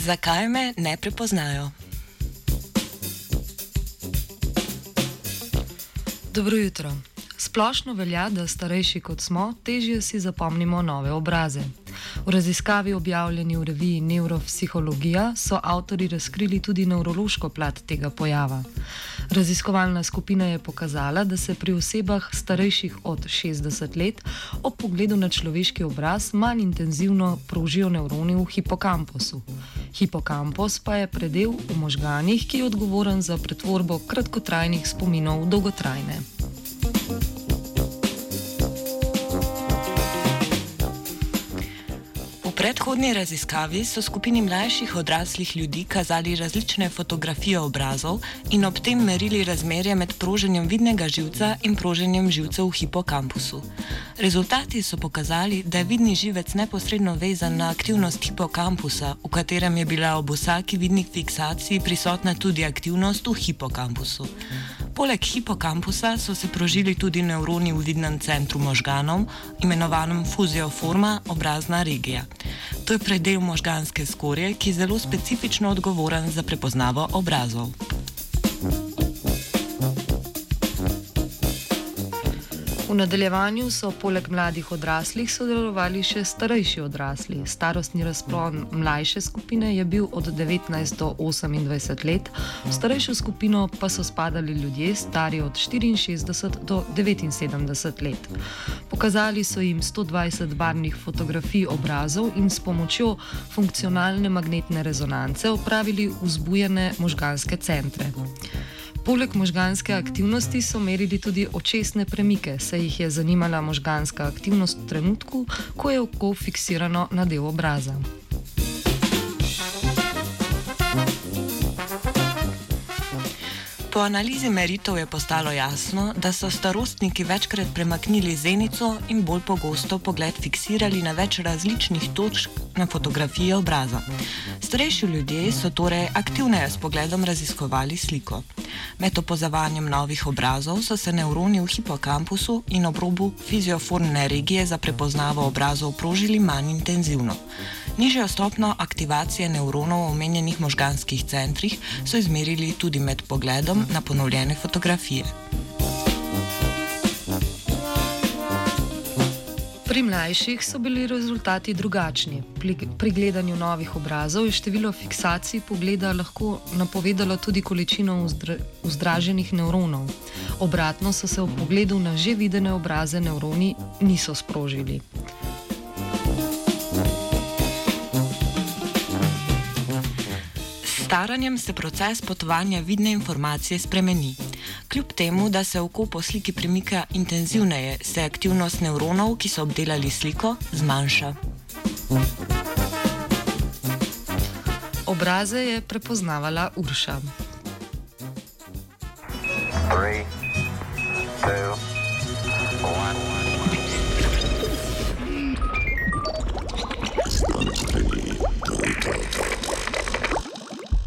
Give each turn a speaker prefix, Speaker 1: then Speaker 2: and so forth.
Speaker 1: Zakaj me ne prepoznajo?
Speaker 2: Dobro jutro. Splošno velja, da starejši kot smo, težje si zapomnimo nove obraze. V raziskavi objavljeni v reviji Neuropsihologija so avtori razkrili tudi nevrološko plat tega pojava. Raziskovalna skupina je pokazala, da se pri osebah starejših od 60 let ob pogledu na človeški obraz manj intenzivno prožijo nevroni v hipokampusu. Hipokampus pa je predel v možganjih, ki je odgovoren za pretvorbo kratkotrajnih spominov v dolgotrajne.
Speaker 1: Predhodni raziskavi so skupini mlajših odraslih ljudi kazali različne fotografije obrazov in ob tem merili razmerje med proženjem vidnega živca in proženjem živcev v hipokampusu. Rezultati so pokazali, da je vidni živec neposredno vezan na aktivnost hipokampusa, v katerem je bila ob vsaki vidni fiksaciji prisotna tudi aktivnost v hipokampusu. Poleg hipokampusa so se prožili tudi nevroni v vidnem centru možganov, imenovanem fuzioforma obrazna regija. To je predel možganske skorje, ki je zelo specifično odgovoren za prepoznavo obrazov.
Speaker 2: V nadaljevanju so poleg mladih odraslih sodelovali še starejši odrasli. Starostni razpon mlajše skupine je bil od 19 do 28 let, v starejšo skupino pa so spadali ljudje stari od 64 do 79 let. Pokazali so jim 120 barvnih fotografij obrazov in s pomočjo funkcionalne magnetne rezonance opravili vzbujene možganske centre. Poleg možganske aktivnosti so merili tudi očesne premike, saj jih je zanimala možganska aktivnost v trenutku, ko je oko fiksirano na del obraza.
Speaker 1: Po analizi meritev je postalo jasno, da so starostniki večkrat premaknili zenico in bolj pogosto pogled fiksirali na več različnih točk na fotografiji obraza. Starejši ljudje so torej aktivneje s pogledom raziskovali sliko. Med opozovanjem novih obrazov so se nevroni v hipokampusu in obrobu fizioformne regije za prepoznavo obrazov prožili manj intenzivno. Nižjo stopno aktivacije nevronov v omenjenih možganskih centrih so izmerili tudi med pogledom na ponovljene fotografije.
Speaker 2: Pri mlajših so bili rezultati drugačni. Pri gledanju novih obrazov je število fiksacij pogleda lahko napovedalo tudi količino vzdraženih nevronov. Obratno so se v pogledu na že videne obraze nevroni niso sprožili.
Speaker 1: staranjem se proces potovanja vidne informacije spremeni. Kljub temu, da se oko po sliki premika intenzivneje, se aktivnost nevronov, ki so obdelali sliko, zmanjša.
Speaker 2: Obraze je prepoznavala Urša. Three, two, one.